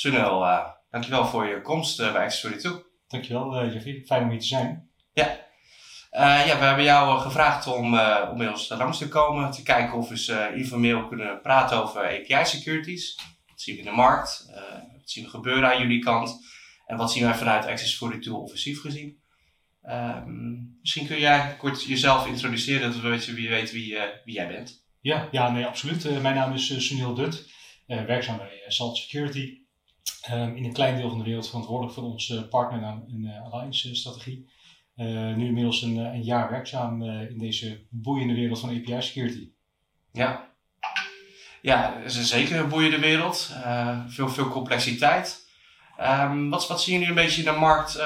Sunil, uh, dankjewel voor je komst bij Access 42. Dankjewel, uh, Jeffrey. Fijn om hier te zijn. Ja. ja, we hebben jou gevraagd om, om bij ons langs te komen. Te kijken of we eens informeel kunnen praten over API securities. Wat zien we in de markt? wat zien we gebeuren aan jullie kant? En wat zien wij vanuit Access 42 offensief gezien? Ehm, misschien kun jij kort jezelf introduceren, dat we weten wie, weet wie, wie jij bent. Ja, ja nee, absoluut. Uh, mijn naam is uh, Sunil Dut, uh, werkzaam bij Salt Security. Um, in een klein deel van de wereld verantwoordelijk voor onze partner en alliance-strategie. nu inmiddels een, een jaar werkzaam in deze boeiende wereld van API Security. Ja, ja het is zeker een boeiende wereld. veel, veel complexiteit. Um, wat, wat zien jullie een beetje in de markt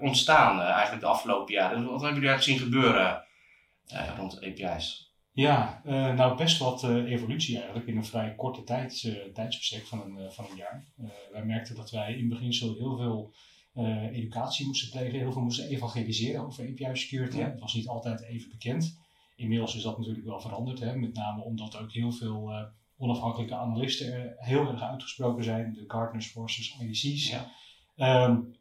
ontstaan eigenlijk de afgelopen jaren? Wat hebben jullie eigenlijk zien gebeuren uh, rond API's? Ja, nou best wat evolutie eigenlijk in een vrij korte tijd, tijdsbestek van een, van een jaar. wij merkten dat wij in beginsel heel veel educatie moesten plegen, heel veel moesten evangeliseren over API security. Ja. Het was niet altijd even bekend. Inmiddels is dat natuurlijk wel veranderd, hè? met name omdat ook heel veel onafhankelijke analisten heel erg uitgesproken zijn, de Gartner's, Forces, IDC's. Ja. Um,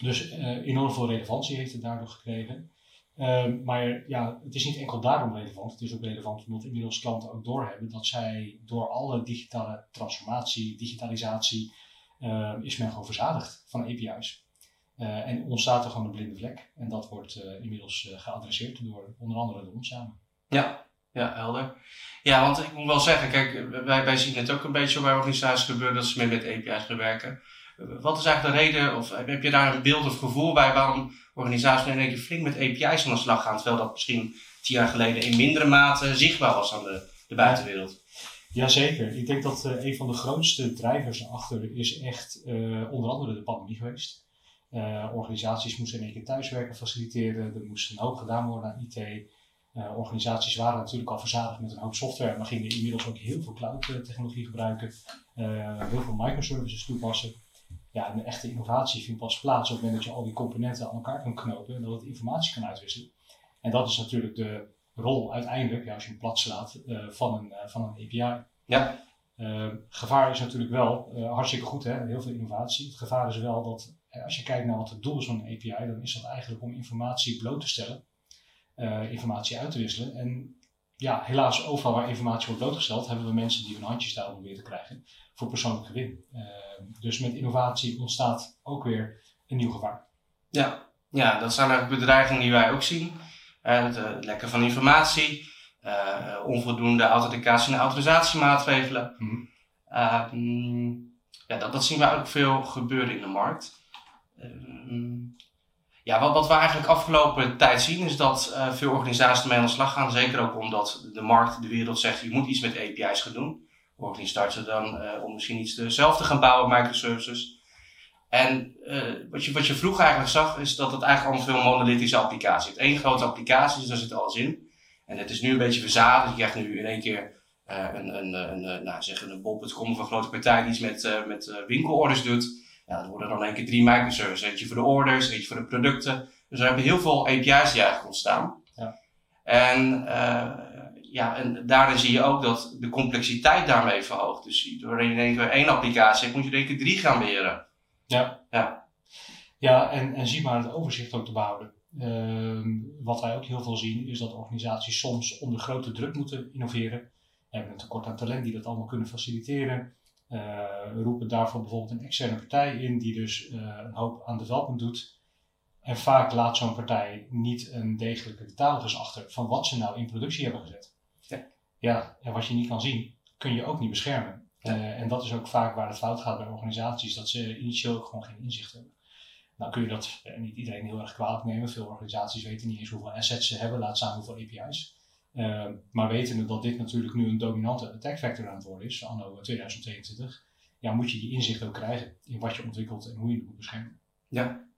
dus enorm veel relevantie heeft het daardoor gekregen. Um, maar ja, het is niet enkel daarom relevant. Het is ook relevant omdat inmiddels klanten ook doorhebben dat zij door alle digitale transformatie, digitalisatie, uh, is men gewoon verzadigd van API's. Uh, en ontstaat er gewoon een blinde vlek. En dat wordt uh, inmiddels geadresseerd door onder andere de ons samen. Ja, ja, helder. Ja, want ik moet wel zeggen, kijk, wij, wij zien het ook een beetje bij organisaties gebeuren dat ze meer met API's gaan werken. Wat is eigenlijk de reden, of heb je daar een beeld of gevoel bij waarom organisaties één keer flink met API's aan de slag gaan, terwijl dat misschien tien jaar geleden in mindere mate zichtbaar was aan de, de buitenwereld? Jazeker. Ik denk dat uh, een van de grootste drijvers erachter is echt uh, onder andere de pandemie geweest. Uh, organisaties moesten in één keer thuiswerken faciliteren, er moest een hoop gedaan worden aan IT. Organisaties waren natuurlijk al verzadigd met een hoop software, maar gingen inmiddels ook heel veel cloud-technologie gebruiken, heel veel microservices toepassen. Ja, en de echte innovatie vindt pas plaats op het moment dat je al die componenten aan elkaar kan knopen en dat het informatie kan uitwisselen. En dat is natuurlijk de rol uiteindelijk, ja, als je hem plat slaat, uh, van, een, van een API. Ja. gevaar is natuurlijk wel hartstikke goed, hè? heel veel innovatie. Het gevaar is wel dat als je kijkt naar wat het doel is van een API, dan is dat eigenlijk om informatie bloot te stellen informatie uit te wisselen. En ja, helaas overal waar informatie wordt blootgesteld, hebben we mensen die hun handjes daar proberen te krijgen voor persoonlijk gewin. Uh, dus met innovatie ontstaat ook weer een nieuw gevaar. Ja, ja dat zijn eigenlijk bedreigingen die wij ook zien. Uh, het lekken van informatie, onvoldoende authenticatie en autorisatiemaatregelen. Mm -hmm. ja, dat, dat zien we ook veel gebeuren in de markt. Ja, wat, wat we eigenlijk afgelopen tijd zien is dat uh, veel organisaties ermee aan de slag gaan. Zeker ook omdat de markt, de wereld zegt, je moet iets met API's gaan doen. Organisaties starten dan uh, om misschien iets zelf te gaan bouwen, microservices. En uh, wat, je, wat je vroeger eigenlijk zag, is dat het eigenlijk allemaal veel monolithische applicaties heeft. Eén grote applicatie, dus daar zit alles in. En het is nu een beetje verzadigd. Je krijgt nu in één keer een, een, een, nou, zeg een bol.com of een grote partij die iets met, met winkelorders doet. Ja, er worden dan één keer drie microservices. Eentje voor de orders, eentje voor de producten. Dus er hebben heel veel API's die eigenlijk ontstaan. Ja. En, uh, ja, en daarin zie je ook dat de complexiteit daarmee verhoogt. Dus door één keer één applicatie hebt, moet je één keer drie gaan beheren. Ja. Ja, ja en, en zie maar het overzicht ook te behouden. Uh, wat wij ook heel veel zien is dat organisaties soms onder grote druk moeten innoveren. We hebben een tekort aan talent die dat allemaal kunnen faciliteren. Uh, roepen daarvoor bijvoorbeeld een externe partij in die dus uh, een hoop aan development doet. En vaak laat zo'n partij niet een degelijke catalogus achter van wat ze nou in productie hebben gezet. Ja, ja en wat je niet kan zien, kun je ook niet beschermen. Ja. Uh, en dat is ook vaak waar het fout gaat bij organisaties, dat ze initieel ook gewoon geen inzicht hebben. Nou kun je dat niet iedereen heel erg kwalijk nemen. Veel organisaties weten niet eens hoeveel assets ze hebben, laat staan hoeveel API's. Uh, maar wetende dat dit natuurlijk nu een dominante attack vector aan het worden is, anno 2022, ja, moet je die inzicht ook krijgen in wat je ontwikkelt en hoe je het moet beschermen. Ja.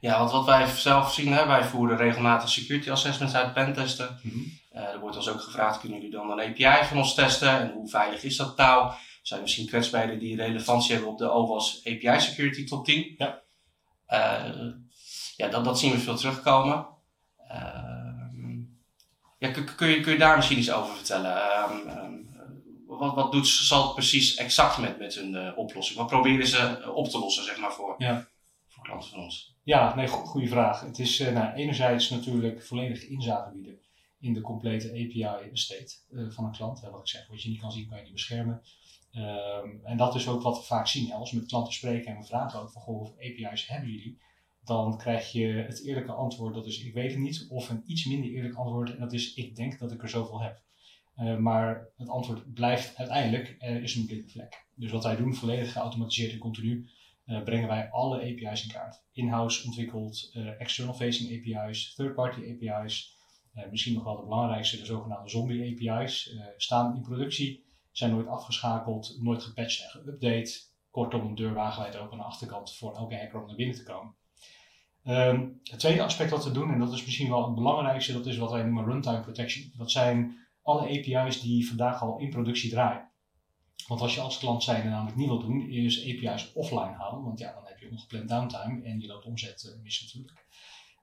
Ja, want wat wij zelf zien, hè, wij voeren regelmatig security assessments uit, pentesten. Mm -hmm. uh, er wordt ons ook gevraagd, kunnen jullie dan een API van ons testen? En hoe veilig is dat nou? Zijn misschien kwetsbaarheden die relevantie hebben op de OWASP API security top 10? Ja. Uh, ja, dat, dat zien we veel terugkomen. Uh, ja, kun, je, kun je daar misschien iets over vertellen? Um, um, wat, wat doet Salt precies exact met, met hun oplossing? Wat proberen ze op te lossen, zeg maar, voor, ja. voor klanten van ons? Ja, nee, goede vraag. Het is nou, enerzijds natuurlijk volledig inzage bieden in de complete API-estate van een klant. wat ik zeg, wat je niet kan zien, kan je niet beschermen. Ehm, en dat is ook wat we vaak zien. Als we met klanten spreken en we vragen ook van, goh, hoeveel API's hebben jullie? Dan krijg je het eerlijke antwoord, dat is ik weet het niet. Of een iets minder eerlijk antwoord, en dat is ik denk dat ik er zoveel heb. Uh, maar het antwoord blijft uiteindelijk, er is een blinde vlek. Dus wat wij doen, volledig geautomatiseerd en continu, uh, brengen wij alle API's in kaart. In-house ontwikkeld, uh, external facing API's, third-party API's, misschien nog wel de belangrijkste, de zogenaamde zombie API's, staan in productie zijn nooit afgeschakeld, nooit gepatcht en geüpdate. Kortom, een deur wagenwijd open aan de achterkant voor elke hacker om naar binnen te komen. Ehm, het tweede aspect wat we doen, en dat is misschien wel het belangrijkste, dat is wat wij noemen runtime protection. Dat zijn alle API's die vandaag al in productie draaien. Want als je als klant zijn namelijk niet wil doen, is API's offline halen, want ja, dan heb je ongepland downtime en je loopt omzet uh, mis natuurlijk.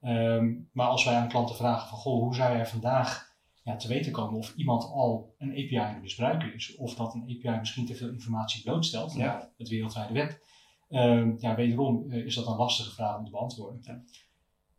Ehm, maar als wij aan klanten vragen van, goh, hoe zou jij vandaag ja, te weten komen of iemand al een API aan het misbruiken is, of dat een API misschien te veel informatie blootstelt naar het wereldwijde web. Uh, ja, wederom uh, is dat een lastige vraag om te beantwoorden. Ja.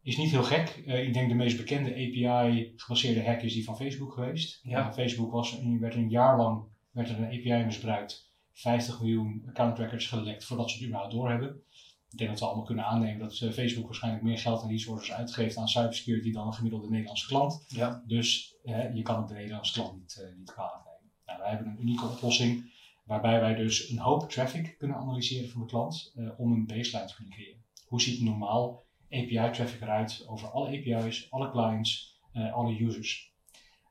Is niet heel gek. Uh, ik denk de meest bekende API-gebaseerde hack is die van Facebook geweest. Ja. Facebook was, werd een jaar lang werd er een API misbruikt. 50 miljoen account records gelekt voordat ze het überhaupt doorhebben. Ik denk dat we allemaal kunnen aannemen dat uh, Facebook waarschijnlijk meer geld en resources uitgeeft aan cybersecurity dan een gemiddelde Nederlandse klant. Ja. Dus uh, je kan het de Nederlandse klant niet, niet kwalijk nemen. Nou, wij hebben een unieke oplossing waarbij wij dus een hoop traffic kunnen analyseren van de klant om een baseline te kunnen creëren. Hoe ziet normaal API-traffic eruit over alle API's, alle clients, alle users?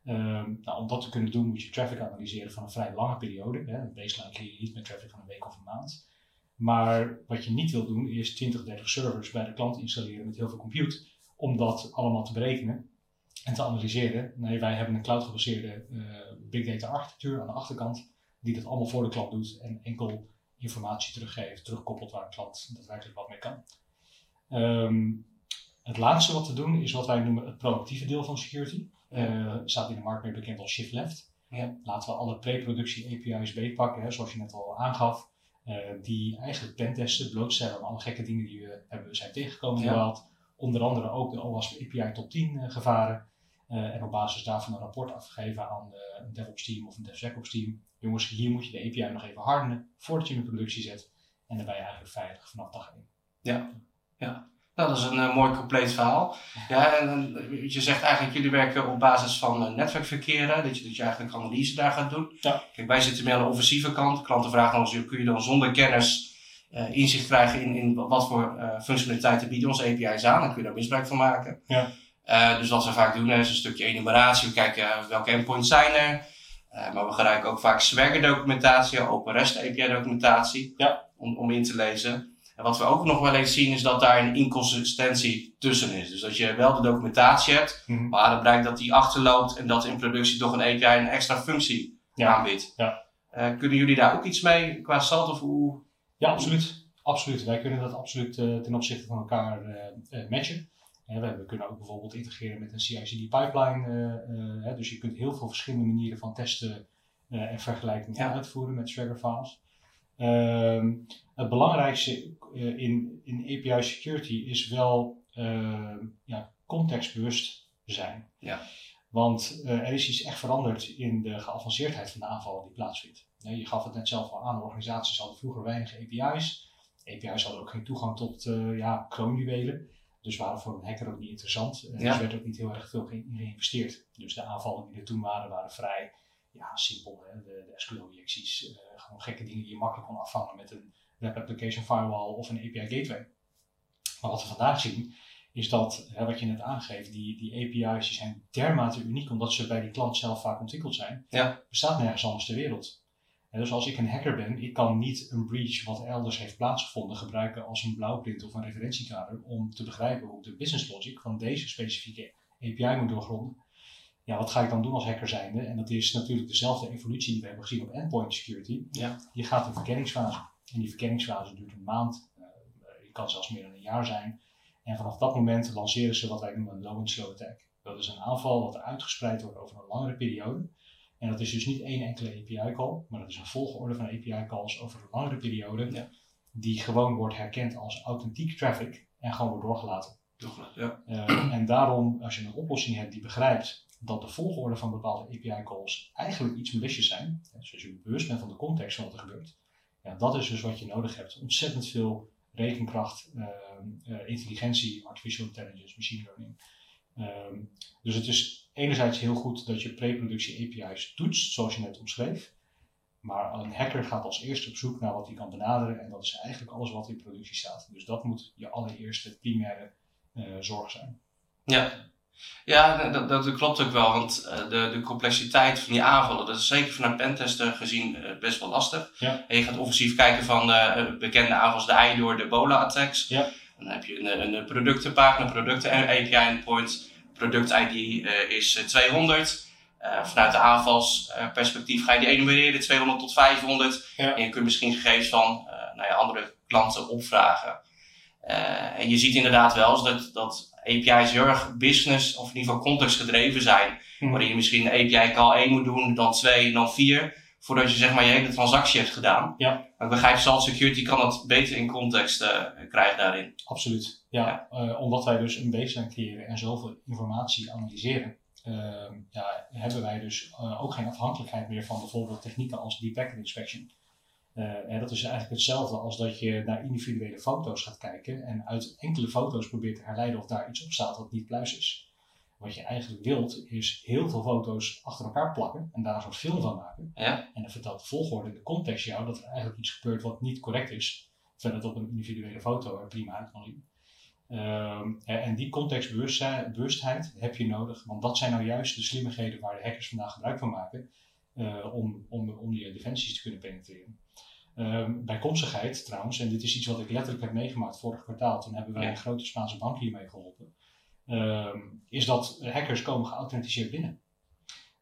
Um, nou, om dat te kunnen doen moet je traffic analyseren van een vrij lange periode. Hè. Een baseline creëer je niet met traffic van een week of een maand. Maar wat je niet wil doen is 20, 30 servers bij de klant installeren met heel veel compute om dat allemaal te berekenen en te analyseren. Nee, wij hebben een cloud gebaseerde uh, big data architectuur aan de achterkant die dat allemaal voor de klant doet en enkel informatie teruggeeft, terugkoppelt waar de klant daadwerkelijk wat mee kan. Um, het laatste wat we doen is wat wij noemen het proactieve deel van security. Uh, staat in de markt meer bekend als shift left. Ja. Laten we alle pre-productie API's beetpakken, hè, zoals je net al aangaf. Uh, die eigenlijk pentesten, blootstellen aan alle gekke dingen die we hebben, zijn tegengekomen in de Onder andere ook de OWASP API top 10 uh, gevaren. Uh, en op basis daarvan een rapport afgegeven aan een DevOps team of een DevSecOps team. Jongens, hier moet je de API nog even hardenen voordat je hem in productie zet. En dan ben je eigenlijk veilig vanaf dag 1. Ja, ja. Nou, dat is een uh, mooi compleet verhaal. Ja, en je zegt eigenlijk, jullie werken op basis van uh, netwerkverkeer, dat, je, dat je eigenlijk analyse daar gaat doen. Ja. Kijk, wij zitten meer aan de offensieve kant. Klanten vragen ons, kun je dan zonder kennis inzicht krijgen in, in wat voor functionaliteiten bieden onze API's aan? Dan kun je daar misbruik van maken. Ja. Dus wat we vaak doen is een stukje enumeratie. We kijken welke endpoints zijn er. maar we gebruiken ook vaak Swagger documentatie, Open REST API documentatie, ja. om, om in te lezen. En wat we ook nog wel eens zien is dat daar een inconsistentie tussen is. Dus dat je wel de documentatie hebt, mhm. maar dan blijkt dat die achterloopt en dat in productie toch een API een extra functie aanbiedt. Ja. Uh, kunnen jullie daar ook iets mee qua SAT of hoe? Ja, absoluut. Absoluut. Wij kunnen dat absoluut uh, ten opzichte van elkaar uh, matchen. We kunnen ook bijvoorbeeld integreren met een CI/CD pipeline. dus je kunt heel veel verschillende manieren van testen en vergelijkingen uitvoeren met Swagger files. Ehm, het belangrijkste in, in API security is wel uh, ja, contextbewust zijn. Ja. Want uh, er is iets echt veranderd in de geavanceerdheid van de aanval die plaatsvindt. je gaf het net zelf al aan, organisaties hadden vroeger weinig API's. API's hadden ook geen toegang tot uh, ja, kroonjuwelen. Dus waren voor een hacker ook niet interessant. Uh, ja. Dus werd ook niet heel erg veel geïnvesteerd. Dus de aanvallen die er toen waren, waren vrij ja, simpel. Hè? De, de SQL-injecties, gewoon gekke dingen die je makkelijk kon afvangen met een Web Application Firewall of een API Gateway. Maar wat we vandaag zien, is dat, hè, wat je net aangeeft, die, die API's die zijn dermate uniek omdat ze bij die klant zelf vaak ontwikkeld zijn. Ja. Bestaat nergens anders ter wereld. En dus als ik een hacker ben, ik kan niet een breach wat elders heeft plaatsgevonden gebruiken als een blauwprint of een referentiekader om te begrijpen hoe de business logic van deze specifieke API moet doorgronden. Ja, wat ga ik dan doen als hacker zijnde? En dat is natuurlijk dezelfde evolutie die we hebben gezien op endpoint security. Ja. Je gaat een verkenningsfase. En die verkenningsfase duurt een maand, uh, het kan zelfs meer dan een jaar zijn. En vanaf dat moment lanceren ze wat wij noemen een low and slow attack. Dat is een aanval wat uitgespreid wordt over een langere periode. En dat is dus niet één enkele API-call, maar dat is een volgorde van API-calls over een langere periode, ja. die gewoon wordt herkend als authentiek traffic en gewoon wordt doorgelaten. Ja. Uh, en daarom, als je een oplossing hebt die begrijpt dat de volgorde van bepaalde API-calls eigenlijk iets malicious zijn, dus als je bewust bent van de context van wat er gebeurt, ja, dat is dus wat je nodig hebt. Ontzettend veel rekenkracht, uh, uh, intelligentie, artificial intelligence, machine learning. Um, dus het is enerzijds heel goed dat je pre-productie API's toetst, zoals je net omschreef. Maar een hacker gaat als eerste op zoek naar wat hij kan benaderen en dat is eigenlijk alles wat in productie staat. Dus dat moet je allereerste primaire uh, zorg zijn. Ja, ja, dat, dat, klopt ook wel, want uh, de, de complexiteit van die aanvallen, dat is zeker vanuit pentester gezien uh, best wel lastig. Ja. En je gaat offensief kijken van de bekende aanvals, de iDoor, de Ebola-attacks. Ja. Dan heb je een, een productenpagina, producten API endpoint, product-ID uh, is 200. vanuit de aanvalsperspectief ga je die enumereren, 200 tot 500. Ja. En je kunt misschien gegevens van nou ja, andere klanten opvragen. en je ziet inderdaad wel eens dat, dat API's heel erg business of in ieder geval context gedreven zijn. Hmm. Waarin je misschien een API call 1 moet doen, dan 2, dan 4. Voordat je zeg maar je hele transactie hebt gedaan. Ja. Maar ik begrijp, Salt Security kan dat beter in context uh, krijgen daarin. Absoluut. Ja, ja. Uh, omdat wij dus een baseline creëren en zoveel informatie analyseren. Uh, ja, hebben wij dus uh, ook geen afhankelijkheid meer van bijvoorbeeld technieken als deep packet inspection. Uh, dat is eigenlijk hetzelfde als dat je naar individuele foto's gaat kijken en uit enkele foto's probeert te herleiden of daar iets op staat wat niet pluis is. Wat je eigenlijk wilt is heel veel foto's achter elkaar plakken en daar een soort film van maken. Ja. En dan vertelt de volgorde, de context jou, dat er eigenlijk iets gebeurt wat niet correct is. Het op een individuele foto prima zien. Um, en die contextbewustheid heb je nodig, want dat zijn nou juist de slimmigheden waar de hackers vandaag gebruik van maken uh, om, om, om die defensies te kunnen penetreren. Um, bijkomstigheid trouwens, en dit is iets wat ik letterlijk heb meegemaakt vorig kwartaal, toen hebben wij Ja. een grote Spaanse bank hiermee geholpen, um, is dat hackers komen geauthenticeerd binnen.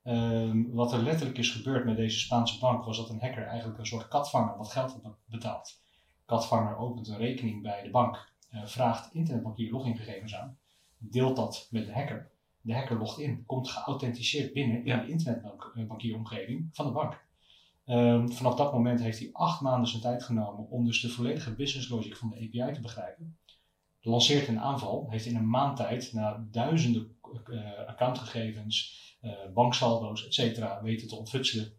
Um, wat er letterlijk is gebeurd met deze Spaanse bank was dat een hacker eigenlijk een soort katvanger wat geld had betaald. Katvanger opent een rekening bij de bank, uh, vraagt internetbankier logingegevens aan, deelt dat met de hacker. De hacker logt in, komt geauthenticeerd binnen Ja. in de internetbankieromgeving van de bank. Um, vanaf dat moment heeft hij acht maanden zijn tijd genomen om dus de volledige business logic van de API te begrijpen. Lanceert een aanval, heeft in een maand tijd na duizenden uh, accountgegevens, uh, banksaldo's, etc. weten te ontfutselen.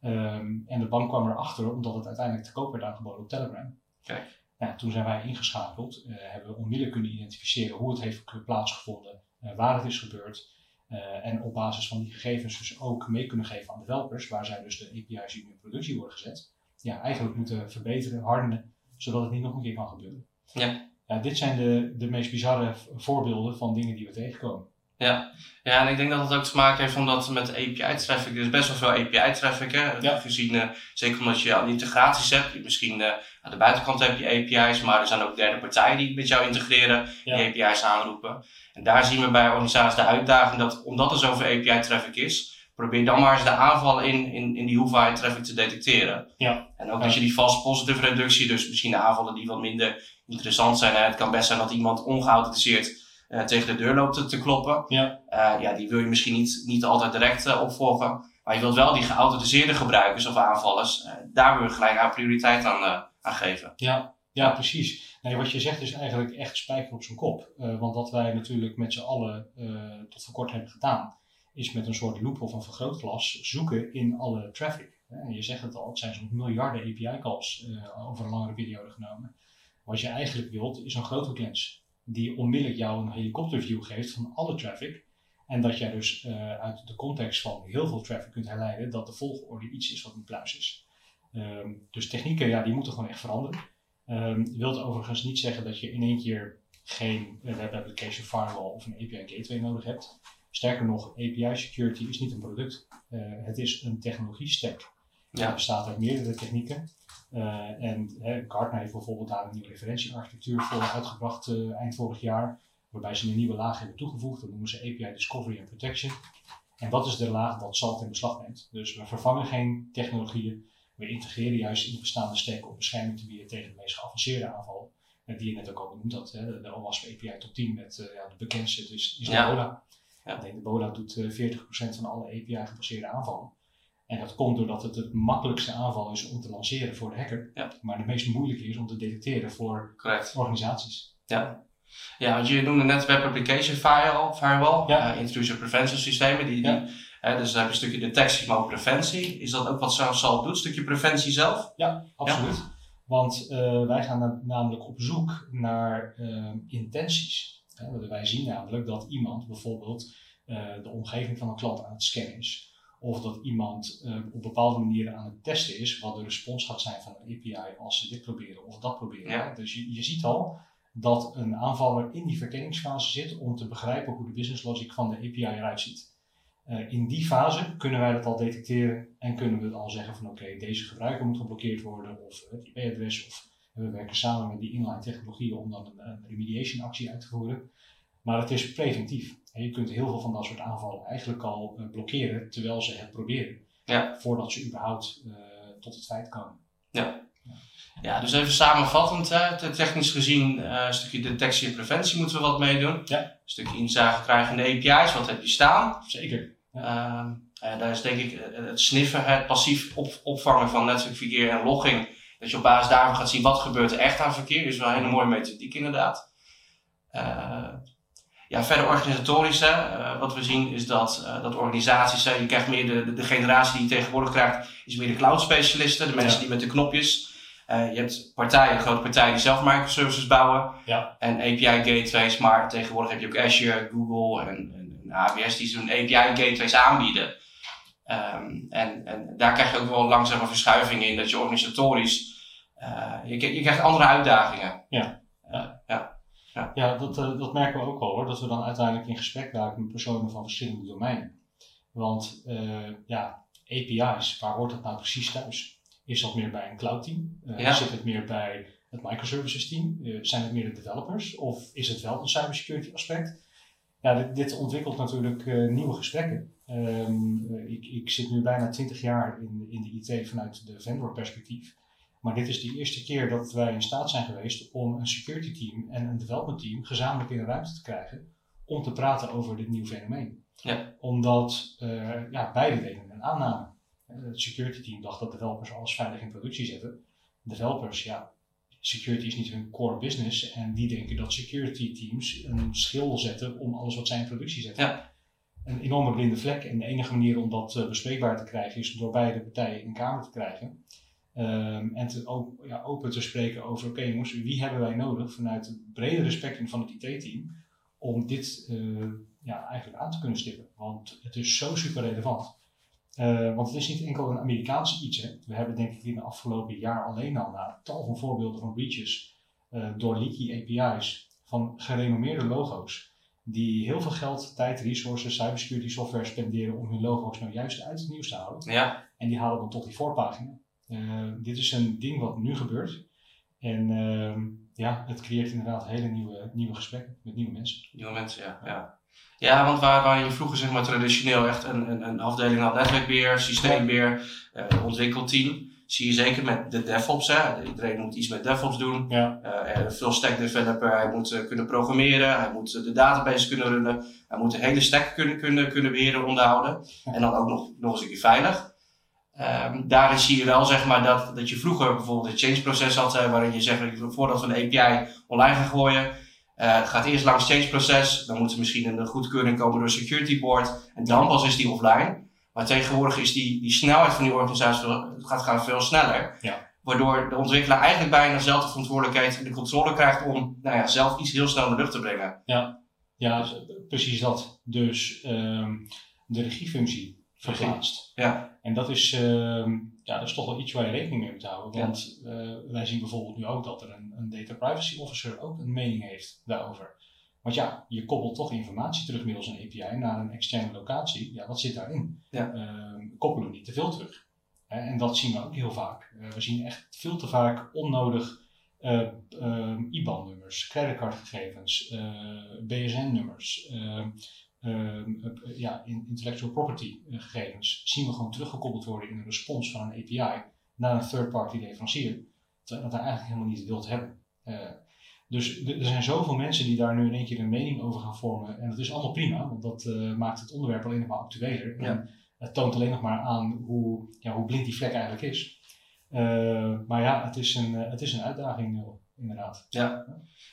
Um, en de bank kwam erachter omdat het uiteindelijk te koop werd aangeboden op Telegram. Okay. Nou, toen zijn wij ingeschakeld, uh, hebben we onmiddellijk kunnen identificeren hoe het heeft plaatsgevonden, uh, waar het is gebeurd. Uh, en op basis van die gegevens dus ook mee kunnen geven aan developers, waar zij dus de API's die nu in productie worden gezet, ja, eigenlijk moeten verbeteren, hardenen, zodat het niet nog een keer kan gebeuren. Ja. Ja, dit zijn de, de meest bizarre voorbeelden van dingen die we tegenkomen. Ja. ja, en ik denk dat het ook te maken heeft omdat met API-traffic, er is best wel veel API-traffic, hè, Ja. gezien, uh, zeker omdat je al integraties hebt, misschien uh, aan de buitenkant heb je API's, maar er zijn ook derde partijen die met jou integreren, Ja. die API's aanroepen. En daar zien we bij organisaties de uitdaging dat, omdat er zoveel API-traffic is, probeer dan maar eens de aanvallen in, in, in die hoeveelheid traffic te detecteren. Ja. En ook Ja. dat je die false positive reductie, dus misschien de aanvallen die wat minder interessant zijn. Hè. Het kan best zijn dat iemand ongeauthenticeerd uh, tegen de deur loopt te, te kloppen. Ja. Uh, ja, die wil je misschien niet, niet altijd direct uh, opvolgen. Maar je wilt wel die geauthenticeerde gebruikers of aanvallers, daar wil je gelijk aan prioriteit aan, aan geven. Ja, ja, precies. Nee, wat je zegt is eigenlijk echt spijker op zijn kop. Uh, want wat wij natuurlijk met z'n allen uh, tot voor kort hebben gedaan, is met een soort loop of een vergrootglas zoeken in alle traffic. En je zegt het al, het zijn zo'n miljarden API-calls uh, over een langere periode genomen. Wat je eigenlijk wilt, is een grote lens die onmiddellijk jou een helikopterview geeft van alle traffic. En dat jij dus uh, uit de context van heel veel traffic kunt herleiden dat de volgorde iets is wat niet pluis is. Um, dus technieken, ja, die moeten gewoon echt veranderen. Um, wilt overigens niet zeggen dat je in één keer geen web application firewall of een API gateway nodig hebt. Sterker nog, API security is niet een product. Uh, het is een technologie stack. Ja. Er bestaat uit meerdere technieken. Uh, en hè, Gartner heeft bijvoorbeeld daar een nieuwe referentiearchitectuur voor uitgebracht uh, eind vorig jaar. Waarbij ze een nieuwe laag hebben toegevoegd. Dat noemen ze API Discovery and Protection. En dat is de laag dat SALT in beslag neemt. Dus we vervangen geen technologieën. We integreren juist in de bestaande stack om bescherming te bieden tegen de meest geavanceerde aanvallen. En die je net ook al benoemd had. Hè, de, de OWASP API top 10 met ja, de bekendste is, is Ja. Ja. Alleen de Bola doet uh, 40% van alle API gebaseerde aanvallen. En dat komt doordat het het makkelijkste aanval is om te lanceren voor de hacker, ja. maar de meest moeilijke is om te detecteren voor Correct. organisaties. Ja. Ja, want je noemde net Web Application Firewall, firewall Ja. uh, intrusion prevention systemen. Die, dus dan heb je een stukje detectie, maar ook preventie. Is dat ook wat Salp doet, een stukje preventie zelf? Ja, absoluut. Want eh, wij gaan na- namelijk op zoek naar eh, intenties. Wij zien namelijk dat iemand bijvoorbeeld eh, de omgeving van een klant aan het scannen is. Of dat iemand eh, op bepaalde manieren aan het testen is wat de respons gaat zijn van een API als ze dit proberen of dat proberen. Ja. Dus je, je ziet al dat een aanvaller in die verkenningsfase zit om te begrijpen hoe de business logic van de API eruit ziet. Eh, in die fase kunnen wij dat al detecteren en kunnen we al zeggen van oké, deze gebruiker moet geblokkeerd worden of het IP-adres of we werken samen met die inline technologieën om dan een, een remediation actie uit te voeren. Maar het is preventief. En je kunt heel veel van dat soort aanvallen eigenlijk al eh, blokkeren terwijl ze het proberen. Ja. Voordat ze überhaupt eh, tot het feit komen. Ja, dus even samenvattend, hè, technisch gezien, eh, een stukje detectie en preventie moeten we wat meedoen. Ja. Een stukje inzage krijgen in de API's, wat heb je staan? Zeker. Ehm, en daar is denk ik het sniffen, het passief op, opvangen van netwerkverkeer en logging. Dat je op basis daarvan gaat zien wat gebeurt er echt aan verkeer. is wel een hele mooie methodiek inderdaad. Eh, ja, verder organisatorisch, hè, eh, wat we zien is dat, eh, dat organisaties, je krijgt meer de, de, de generatie die je tegenwoordig krijgt, is meer de cloud specialisten, de mensen Ja. die met de knopjes. Je hebt partijen, grote partijen die zelf microservices bouwen Ja. en API gateways, maar tegenwoordig heb je ook Azure, Google en, en, en AWS die zo'n API gateways aanbieden. Ehm, en, en daar krijg je ook wel langzaam een verschuiving in, dat je organisatorisch, je, je krijgt andere uitdagingen. Ja. Eh, ja. Ja, dat, eh, dat merken we ook wel hoor. Dat we dan uiteindelijk in gesprek raken met personen van verschillende domeinen. Want eh, ja, API's, waar hoort dat nou precies thuis? Is dat meer bij een cloud team? Eh, Ja. Zit het meer bij het microservices team? Eh, zijn het meer de developers? Of is het wel een cybersecurity aspect? Ja, dit, dit ontwikkelt natuurlijk eh, nieuwe gesprekken. Ehm, eh, ik, ik zit nu bijna 20 jaar in, in de IT vanuit de vendor perspectief. Maar dit is de eerste keer dat wij in staat zijn geweest om een security team en een development team gezamenlijk in de ruimte te krijgen om te praten over dit nieuwe fenomeen. Ja. Omdat eh, ja, beide deden een aanname. Eh, Het security team dacht dat developers alles veilig in productie zetten. Developers, ja, security is niet hun core business en die denken dat security teams een schil zetten om alles wat zij in productie zetten. Ja. Een enorme blinde vlek en de enige manier om dat eh, bespreekbaar te krijgen is door beide partijen in kamer te krijgen. Ehm, en te op- ja, open te spreken over, oké jongens, wie hebben wij nodig vanuit het bredere spectrum van het IT-team om dit eh, ja, eigenlijk aan te kunnen stippen. Want het is zo super relevant. Eh, want het is niet enkel een Amerikaans iets. Hè. We hebben denk ik in de afgelopen jaar alleen al naar tal van voorbeelden van breaches eh, door leaky API's van gerenommeerde logo's. Die heel veel geld, tijd, resources, cybersecurity software spenderen om hun logo's nou juist uit het nieuws te houden. Ja, En die halen dan tot die voorpagina. Eh, dit is een ding wat nu gebeurt. En ehm, ja, het creëert inderdaad hele nieuwe, nieuwe gesprekken met nieuwe mensen. nieuwe mensen, ja. Ja, ja want waar, waar je vroeger zeg maar traditioneel echt een, een, een afdeling had, netwerkbeheer, systeembeheer, eh ontwikkelteam, zie je zeker met de DevOps. Hè. Iedereen moet iets met DevOps doen. Ja, eh, veel stack developer, hij moet eh, kunnen programmeren, hij moet de database kunnen runnen, hij moet de hele stack kunnen, kunnen, kunnen beheren en onderhouden. En dan ook nog, nog eens een keer veilig. Ehm, daarin zie je wel zeg maar, dat, dat je vroeger bijvoorbeeld een change proces had, eh, waarin je zegt, voordat we een API online gaan gooien, eh, het gaat eerst langs het change proces, dan moet er misschien een goedkeuring komen door een security board, en dan pas is die offline. Maar tegenwoordig is die, die snelheid van die organisatie veel, het gaat, gaat veel sneller. Ja. Waardoor de ontwikkelaar eigenlijk bijna zelf de verantwoordelijkheid en de controle krijgt om nou ja, zelf iets heel snel in de lucht te brengen. ja precies dat. Dus ehm, de regiefunctie verplaatst. Ja. En dat is, ehm, ja, dat is toch wel iets waar je rekening mee moet houden. Ja. Want eh, wij zien bijvoorbeeld nu ook dat er een, een data privacy officer ook een mening heeft daarover. Want ja, je koppelt toch informatie terug middels een API naar een externe locatie. Ja, wat zit daarin? Ja. Ehm, koppelen we niet te veel terug. En dat zien we ook heel vaak. Eh, we zien echt veel te vaak onnodig eh, ehm, IBAN-nummers, creditcardgegevens, BSN-nummers, ja, in- intellectual property eh, gegevens, zien we gewoon teruggekoppeld worden in een respons van een API naar een third-party leverancier, we dat eigenlijk helemaal niet wilt hebben. Eh, dus er zijn zoveel mensen die daar nu in één keer een mening over gaan vormen. En dat is allemaal prima, want dat eh, maakt het onderwerp alleen maar actueler. Ja. En Het toont alleen nog maar aan hoe, ja, hoe blind die vlek eigenlijk is. maar ja, het is een, het is een uitdaging, inderdaad. Ja.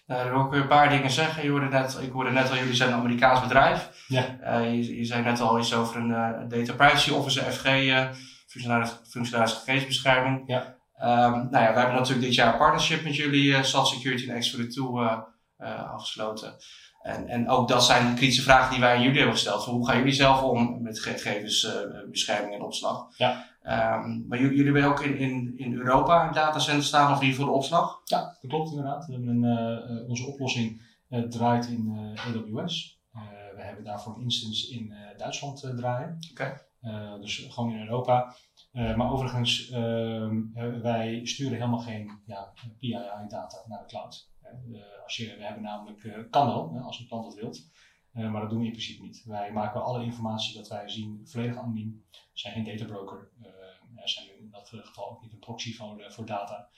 Nou, ik wil ook weer een paar dingen zeggen. Je hoorde net, ik hoorde net al, jullie zijn een Amerikaans bedrijf. Ja. je, je zei net al iets over een Data Privacy Officer, FG, functionaris, functionaris gegevensbescherming. Ja. Um, nou ja, wij hebben natuurlijk dit jaar een partnership met jullie, uh, Salt Security en X42 uh, uh, afgesloten. En, en ook dat zijn kritische vragen die wij aan jullie hebben gesteld. Van hoe gaan jullie zelf om met gegevensbescherming en opslag? Ja. Um, maar jullie, jullie hebben ook in, in, in Europa een datacenter staan, of ieder geval de opslag? Ja, dat klopt inderdaad. We hebben een, uh, onze oplossing draait in AWS. we hebben daarvoor een instance in Duitsland draaien. Oké. Okay. dus gewoon in Europa. Uh, maar overigens, uh, wij sturen helemaal geen ja, PII-data naar de cloud. Uh, als je, we hebben namelijk, kan wel, als een klant dat wilt, maar dat doen we in principe niet. Wij maken alle informatie dat wij zien volledig anoniem. We zijn geen databroker, we zijn in dat geval ook niet een proxy voor, voor data.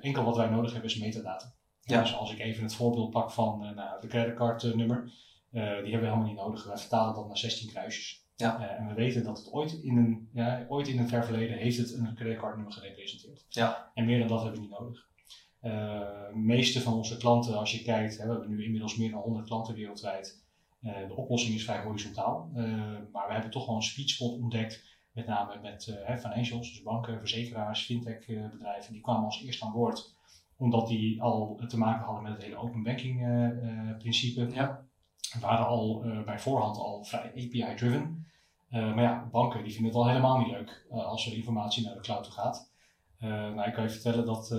enkel wat wij nodig hebben is metadata. Ja. Dus als ik even het voorbeeld pak van nou, de creditcardnummer, die hebben we helemaal niet nodig. Wij vertalen dat naar 16 kruisjes. Ja. Uh, en we weten dat het ooit in een, ja, ooit in een ver verleden heeft het een creditcardnummer gerepresenteerd. Ja. En meer dan dat hebben we niet nodig. De meeste van onze klanten, als je kijkt, hè, we hebben nu inmiddels meer dan 100 klanten wereldwijd. Uh, de oplossing is vrij horizontaal, maar we hebben toch wel een sweet spot ontdekt, met name met financials, dus banken, verzekeraars, fintech bedrijven, die kwamen als eerst aan boord, omdat die al te maken hadden met het hele open banking principe. Ja waren al bij voorhand al vrij API-driven. Maar ja, banken die vinden het al helemaal niet leuk als er informatie naar de cloud toe gaat. Nou, ik kan je vertellen dat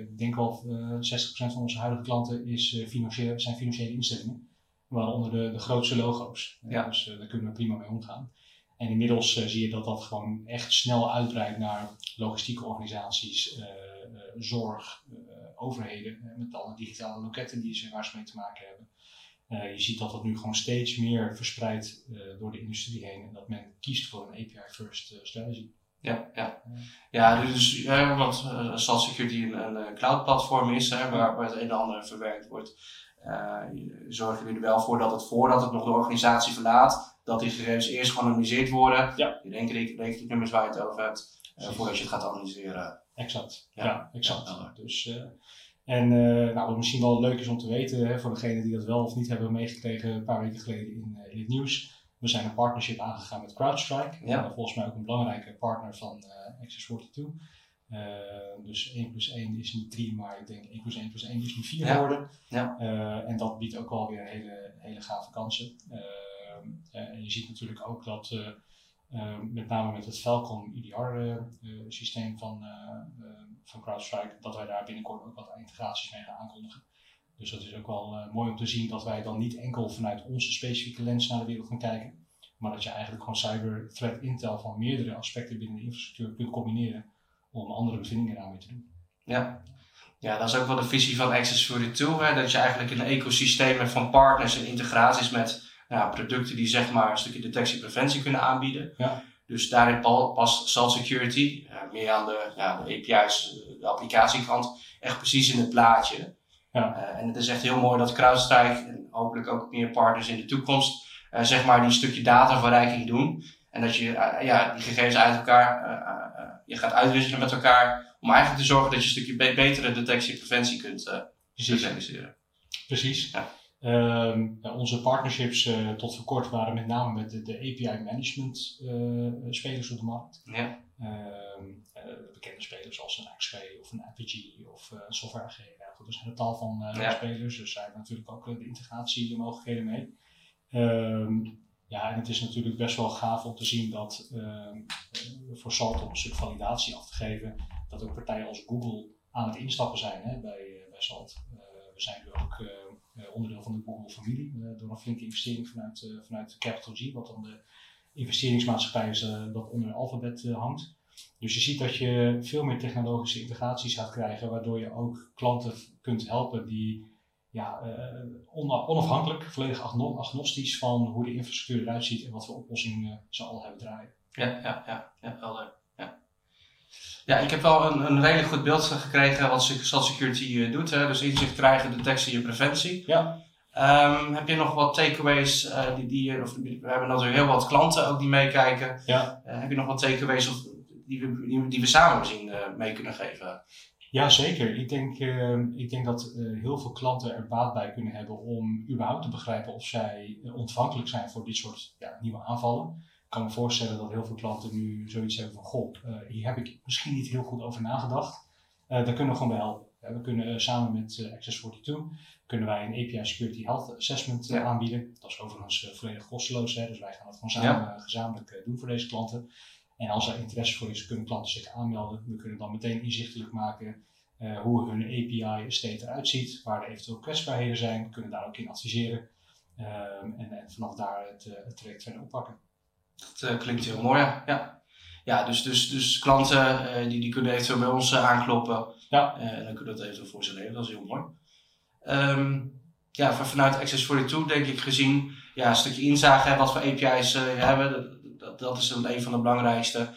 ik denk wel 60% van onze huidige klanten is, financieel, zijn financiële instellingen. Waaronder de, de grootste logo's. Ja. Dus daar kunnen we prima mee omgaan. En inmiddels zie je dat dat gewoon echt snel uitbreidt naar logistieke organisaties, zorg, overheden, met alle digitale loketten die ze waar ze mee te maken hebben. Je ziet dat dat nu gewoon steeds meer verspreidt door de industrie heen en dat men kiest voor een API-first strategy. Ja, ja. ja dus ja, want uh, Salt Security een, een cloud-platform is hè, waar, waar het een en ander verwerkt wordt, zorgen jullie er wel voor dat het voordat het nog de organisatie verlaat, dat die gegevens eerst geanonymiseerd worden. Ja. Je rekeningnummers waar je het over hebt, voordat je het gaat analyseren. Exact. Ja, ja exact. Ja, dus en uh, nou, wat misschien wel leuk is om te weten, hè, voor degenen die dat wel of niet hebben meegekregen een paar weken geleden in, uh, in het nieuws. We zijn een partnership aangegaan met CrowdStrike. Ja. Uh, volgens mij ook een belangrijke partner van Access42. dus 1 plus 1 is niet 3, maar ik denk 1 plus 1 plus 1 is nu 4 Ja. geworden. Ja. en dat biedt ook wel weer hele, hele gave kansen. en je ziet natuurlijk ook dat uh, met name met het Falcon IDR uh, uh, systeem van, van CrowdStrike, dat wij daar binnenkort ook wat integraties mee gaan aankondigen. Dus dat is ook wel mooi om te zien dat wij dan niet enkel vanuit onze specifieke lens naar de wereld gaan kijken, maar dat je eigenlijk gewoon cyber threat intel van meerdere aspecten binnen de infrastructuur kunt combineren om andere bevindingen daarmee te doen. Ja. Ja, dat is ook wel de visie van Access42, hè, dat je eigenlijk een ecosysteem hebt van partners en integraties met ja, producten die zeg maar een stukje detectie-preventie kunnen aanbieden. Ja. Dus daarin past Salt Security, uh, meer aan de, ja, de API's, de applicatiekant, echt precies in het plaatje. Ja. Uh, en het is echt heel mooi dat CrowdStrike en hopelijk ook meer partners in de toekomst, uh, zeg maar, die stukje dataverrijking doen. En dat je ja, die gegevens uit elkaar, je gaat uitwisselen met elkaar, om eigenlijk te zorgen dat je een stukje be betere detectie-preventie kunt realiseren. Precies. Ja. Um, onze partnerships uh, tot voor kort waren met name met de, de API management uh, spelers op de markt. Ja. Um, uh, bekende spelers als een XP of een Apigee of een Software AG. Goed, er zijn een tal van ja. spelers, dus daar hebben natuurlijk ook de integratiemogelijkheden mee. Um, ja, en het is natuurlijk best wel gaaf om te zien dat voor Salt om een stuk validatie af te geven, dat ook partijen als Google aan het instappen zijn hè, bij, bij Salt. we zijn nu ook uh, onderdeel van de Google-familie, door een flinke investering vanuit, vanuit Capital G, wat dan de investeringsmaatschappij is dat onder Alphabet hangt. Dus je ziet dat je veel meer technologische integraties gaat krijgen, waardoor je ook klanten kunt helpen die ja, onafhankelijk, volledig agnostisch van hoe de infrastructuur eruit ziet en wat voor oplossingen ze al hebben draaien. Ja, ja, ja, ja helder. Ja. Ja, ik heb wel een, een redelijk goed beeld gekregen wat Salt Security uh, doet. Hè. Dus inzicht krijgen, detectie en preventie. Ja. Ehm, heb je nog wat takeaways uh, die, die of, we hebben natuurlijk heel wat klanten ook die meekijken. Ja. heb je nog wat takeaways of, die, we, die, die we samen misschien mee kunnen geven? Ja, zeker. Ik denk, ehm, ik denk dat heel veel klanten er baat bij kunnen hebben om überhaupt te begrijpen of zij ontvankelijk zijn voor dit soort ja, nieuwe aanvallen kan me voorstellen dat heel veel klanten nu zoiets hebben van, goh, hier heb ik misschien niet heel goed over nagedacht. Daar kunnen we gewoon bij helpen. we kunnen samen met Access42 kunnen wij een API Security Health Assessment aanbieden. Dat is overigens volledig kosteloos, hè, dus wij gaan het gewoon samen, gezamenlijk doen voor deze klanten. En als er interesse voor is, kunnen klanten zich aanmelden. We kunnen dan meteen inzichtelijk maken hoe hun API state eruit ziet, waar er eventueel kwetsbaarheden zijn, kunnen daar ook in adviseren. Ehm, en, en, vanaf daar het, het traject verder oppakken. Dat uh, klinkt heel mooi, ja. Ja, dus, dus, dus klanten uh, die, die kunnen eventueel bij ons aankloppen. Ja. en dan kunnen we dat eventueel voor ze regelen. Dat is heel mooi. Um, ja, vanuit Access42 denk ik gezien, ja, een stukje inzage, wat voor API's hebben, dat, is een van de belangrijkste.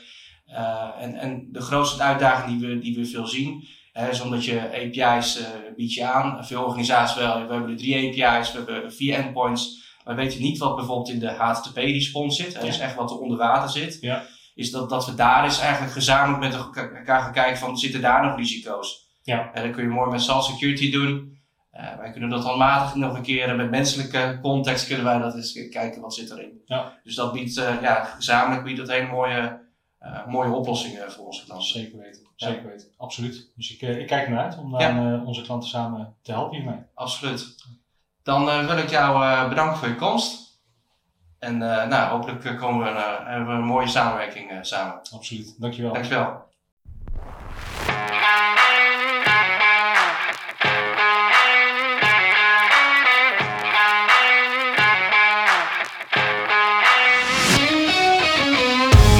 en, en de grootste uitdaging die we, die we veel zien, hè, is omdat je API's bied je aan. Veel organisaties wel, we hebben er drie API's, we hebben vier endpoints. Maar weet je niet wat bijvoorbeeld in de HTTP-response zit, ja. dus echt wat er onder water zit, ja. is dat, dat we daar eens eigenlijk gezamenlijk met elkaar gaan kijken van, zitten daar nog risico's? Ja. En dan kun je mooi met Salt Security doen. Uh, wij kunnen dat handmatig nog een keer met menselijke context kunnen wij dat eens kijken wat zit erin. Ja. Dus dat biedt, uh, ja, gezamenlijk biedt dat hele mooie, uh, mooie oplossingen voor onze klanten. Zeker weten, zeker weten, absoluut. Dus ik, ik kijk ernaar uit om dan onze klanten samen te helpen hiermee. Absoluut. Dan wil ik jou bedanken voor je komst. En nou, hopelijk komen we, hebben we een mooie samenwerking samen. Absoluut. Dankjewel. Dankjewel.